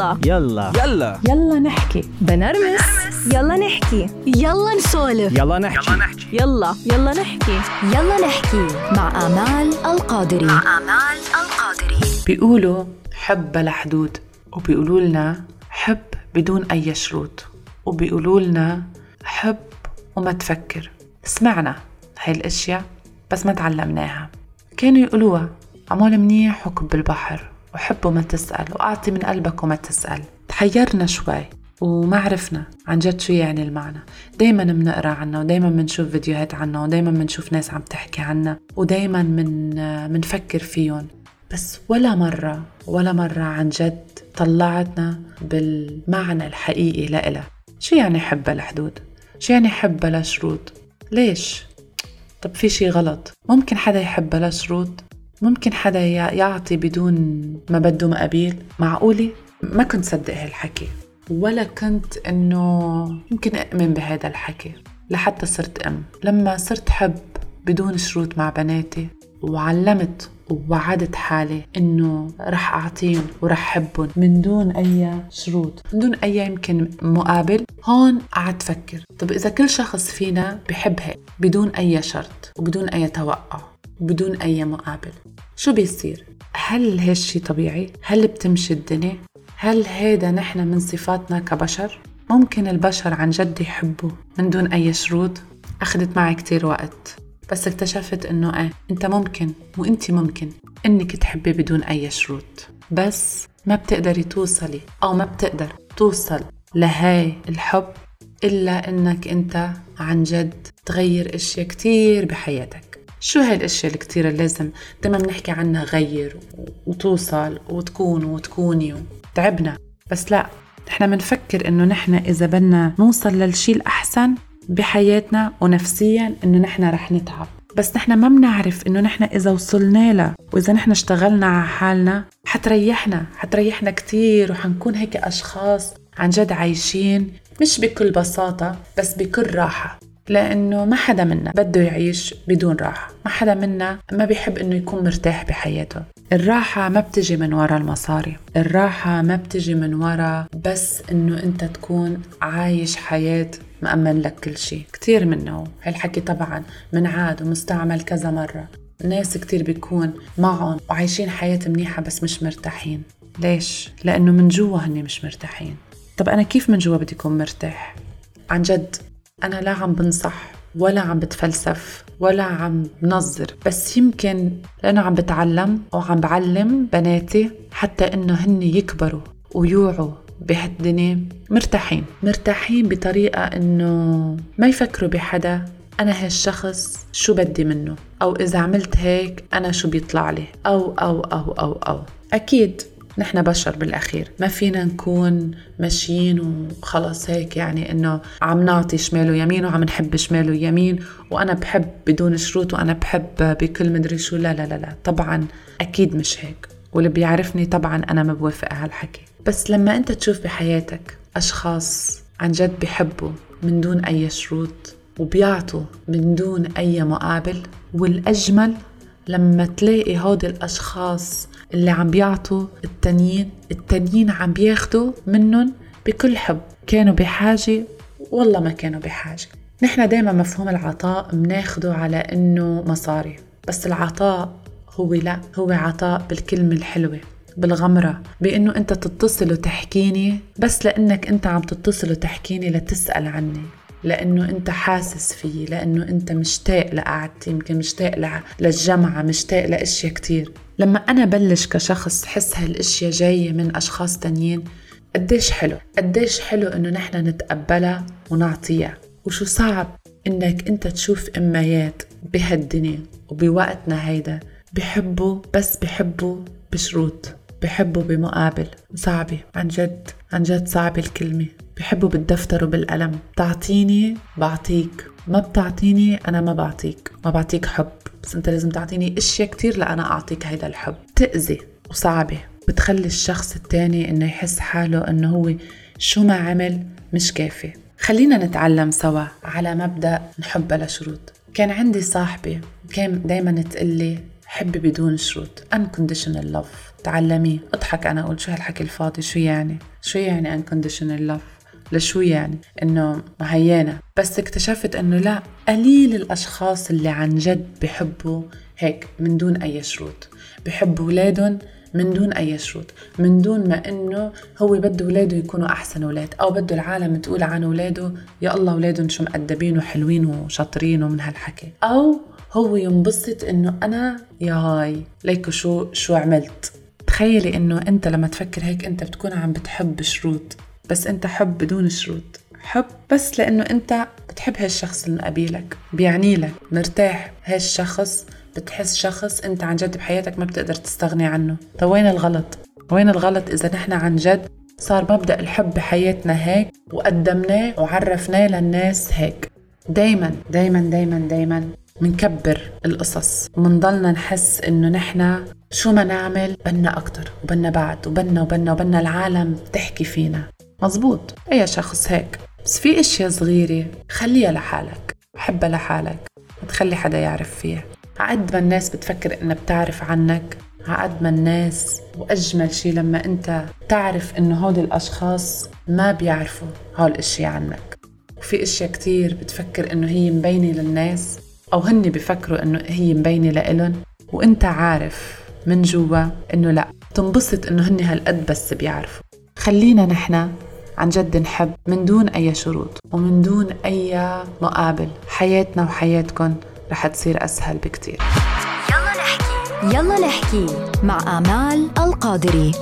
يلا. يلا. يلا. يلا نحكي. بنرمس. يلا نحكي. يلا نسولف. يلا نحكي. يلا يلا. نحكي. يلا نحكي. مع آمال القادري. مع آمال القادري. بيقولوا حب بلا حدود وبيقولوا لنا حب بدون أي شروط. وبيقولوا لنا حب وما تفكر. سمعنا هاي الأشياء بس ما تعلمناها. كانوا يقولوها عمول منيح وكب البحر. وحب وما تسأل وأعطي من قلبك وما تسأل تحيرنا شوي وما عرفنا عن جد شو يعني المعنى دايما بنقرا عنها ودايما بنشوف فيديوهات عنها ودايما بنشوف ناس عم تحكي عنها ودايما من بنفكر فيهم بس ولا مرة ولا مرة عن جد طلعتنا بالمعنى الحقيقي لإلها شو يعني حب بلا حدود؟ شو يعني حب بلا شروط؟ ليش؟ طب في شي غلط ممكن حدا يحب بلا شروط ممكن حدا يعطي بدون ما بده مقابيل؟ معقولة؟ ما كنت صدق هالحكي. ولا كنت إنه ممكن أؤمن بهذا الحكي لحتى صرت أم. لما صرت حب بدون شروط مع بناتي وعلمت ووعدت حالي إنه رح أعطيهم ورح حبهم من دون أي شروط من دون أي يمكن مقابل هون قعدت فكر. طب إذا كل شخص فينا بحب هيك بدون أي شرط وبدون أي توقع؟ وبدون أي مقابل. شو بيصير؟ هل هالشي طبيعي؟ هل بتمشي الدنيا؟ هل هيدا نحن من صفاتنا كبشر؟ ممكن البشر عن جد يحبوا من دون أي شروط. أخذت معي كتير وقت بس اكتشفت إنه إيه أنت ممكن وانت ممكن إنك تحبي بدون أي شروط. بس ما بتقدري توصلي أو ما بتقدر توصل لهاي الحب إلا إنك أنت عن جد تغير إشياء كتير بحياتك. شو هاي الأشياء الكتير اللي لازم دايما بنحكي عنها غير وتوصل وتكون وتكوني تعبنا بس لا نحن بنفكر إنه نحن إذا بدنا نوصل للشيء الأحسن بحياتنا ونفسيا إنه نحن رح نتعب. بس نحن ما بنعرف إنه نحن إذا وصلنا لها وإذا نحن اشتغلنا على حالنا حتريحنا حتريحنا كثير وحنكون هيك أشخاص عن جد عايشين مش بكل بساطة بس بكل راحة. لأنه ما حدا منا بده يعيش بدون راحة. ما حدا منا ما بيحب إنه يكون مرتاح بحياته. الراحة ما بتجي من وراء المصاري. الراحة ما بتجي من وراء بس إنه أنت تكون عايش حياة مأمن لك كل شيء. كتير منه هالحكي طبعا منعاد ومستعمل كذا مرة. ناس كتير بيكون معهم وعايشين حياة منيحة بس مش مرتاحين. ليش؟ لأنه من جوا هني مش مرتاحين. طب أنا كيف من جوا بدي أكون مرتاح؟ عن جد. أنا لا عم بنصح ولا عم بتفلسف ولا عم بنظر بس يمكن لأنه عم بتعلم وعم بعلم بناتي حتى إنه هن يكبروا ويوعوا بهالدنيا مرتاحين. مرتاحين بطريقة إنه ما يفكروا بحدا أنا هالشخص شو بدي منه أو إذا عملت هيك أنا شو بيطلع لي أو أو أو أو أو. أكيد نحن بشر بالأخير. ما فينا نكون ماشيين وخلص هيك يعني إنه عم نعطي شمال ويمين وعم نحب شمال ويمين وأنا بحب بدون شروط وأنا بحب بكل مدري شو. لا لا لا لا. طبعا أكيد مش هيك. واللي بيعرفني طبعا أنا ما بوافق هالحكي. بس لما أنت تشوف بحياتك أشخاص عن جد بحبوا من دون أي شروط وبيعطوا من دون أي مقابل والأجمل لما تلاقي هودي الأشخاص اللي عم بيعطوا التانيين التانيين عم بياخدوا منهم بكل حب. كانوا بحاجة والله ما كانوا بحاجة. نحن دايما مفهوم العطاء مناخده على إنه مصاري. بس العطاء هو لا هو عطاء بالكلمة الحلوة بالغمرة. بأنه أنت تتصل وتحكيني بس لأنك أنت عم تتصل وتحكيني لتسأل عني. لأنه أنت حاسس فيي لأنه أنت مشتاق لقعدتي يمكن مشتاق للجمعة مشتاق لأشياء كتير. لما أنا بلش كشخص حس هالأشياء جاية من أشخاص تانيين قديش حلو؟ قديش حلو إنه نحن نتقبلها ونعطيها؟ وشو صعب إنك أنت تشوف إمايات بهالدنيا وبوقتنا هيدا بحبوا بس بحبوا بشروط بحبوا بمقابل. صعبة عن جد عن جد صعبة الكلمة. بحبوا بالدفتر وبالقلم. تعطيني بعطيك. ما بتعطيني أنا ما بعطيك. ما بعطيك حب. بس أنت لازم تعطيني أشياء كتير لأنا أعطيك هيدا الحب. تأذي وصعبة. بتخلي الشخص التاني إنه يحس حاله إنه هو شو ما عمل مش كافي. خلينا نتعلم سوا على مبدأ نحب بلا شروط. كان عندي صاحبة كان دايما تقلي حب بدون شروط. unconditional love. تعلميه. اضحك أنا أقول شو هالحكي الفاضي؟ شو يعني؟ شو يعني unconditional love لشو يعني؟ إنه مهيانة بس اكتشفت إنه لا قليل الأشخاص اللي عن جد بحبوا هيك من دون أي شروط. بحبوا اولادهم من دون أي شروط. من دون ما إنه هو بده اولاده يكونوا أحسن أولاد أو بده العالم تقول عن اولاده يا الله اولادهم شو مؤدبين وحلوين وشاطرين ومن هالحكي. أو هو ينبسط إنه أنا يا هاي ليكو شو شو عملت. تخيلي إنه أنت لما تفكر هيك أنت بتكون عم بتحب شروط. بس أنت حب بدون شروط. حب بس لأنه أنت بتحب هالشخص اللي مقابلك بيعني لك مرتاح. هالشخص بتحس شخص أنت عن جد بحياتك ما بتقدر تستغني عنه. طيب وين الغلط؟ وين الغلط إذا نحن عن جد صار مبدأ الحب بحياتنا هيك وقدمناه وعرفناه للناس هيك. دايما دايما دايما دايما منكبر القصص. ومنضلنا نحس إنه نحن شو ما نعمل بنا أكتر وبنا بعد وبنا وبنا وبنا العالم تحكي فينا. مزبوط أي شخص هيك. بس في إشياء صغيرة خليها لحالك. حبها لحالك. ما تخلي حدا يعرف فيها. عقد ما الناس بتفكر إنها بتعرف عنك عقد ما الناس وأجمل شيء لما أنت تعرف إنه هول الأشخاص ما بيعرفوا هول الاشياء عنك. وفي إشياء كتير بتفكر إنه هي مبينة للناس أو هن بفكروا إنه هي مبينة لإلن وأنت عارف من جوا إنه لأ. تنبسط إنه هن هالقد بس بيعرفوا. خلينا نحن عن جد نحب من دون أي شروط ومن دون أي مقابل. حياتنا وحياتكم رح تصير أسهل بكتير. يلا نحكي. يلا نحكي مع آمال القادري.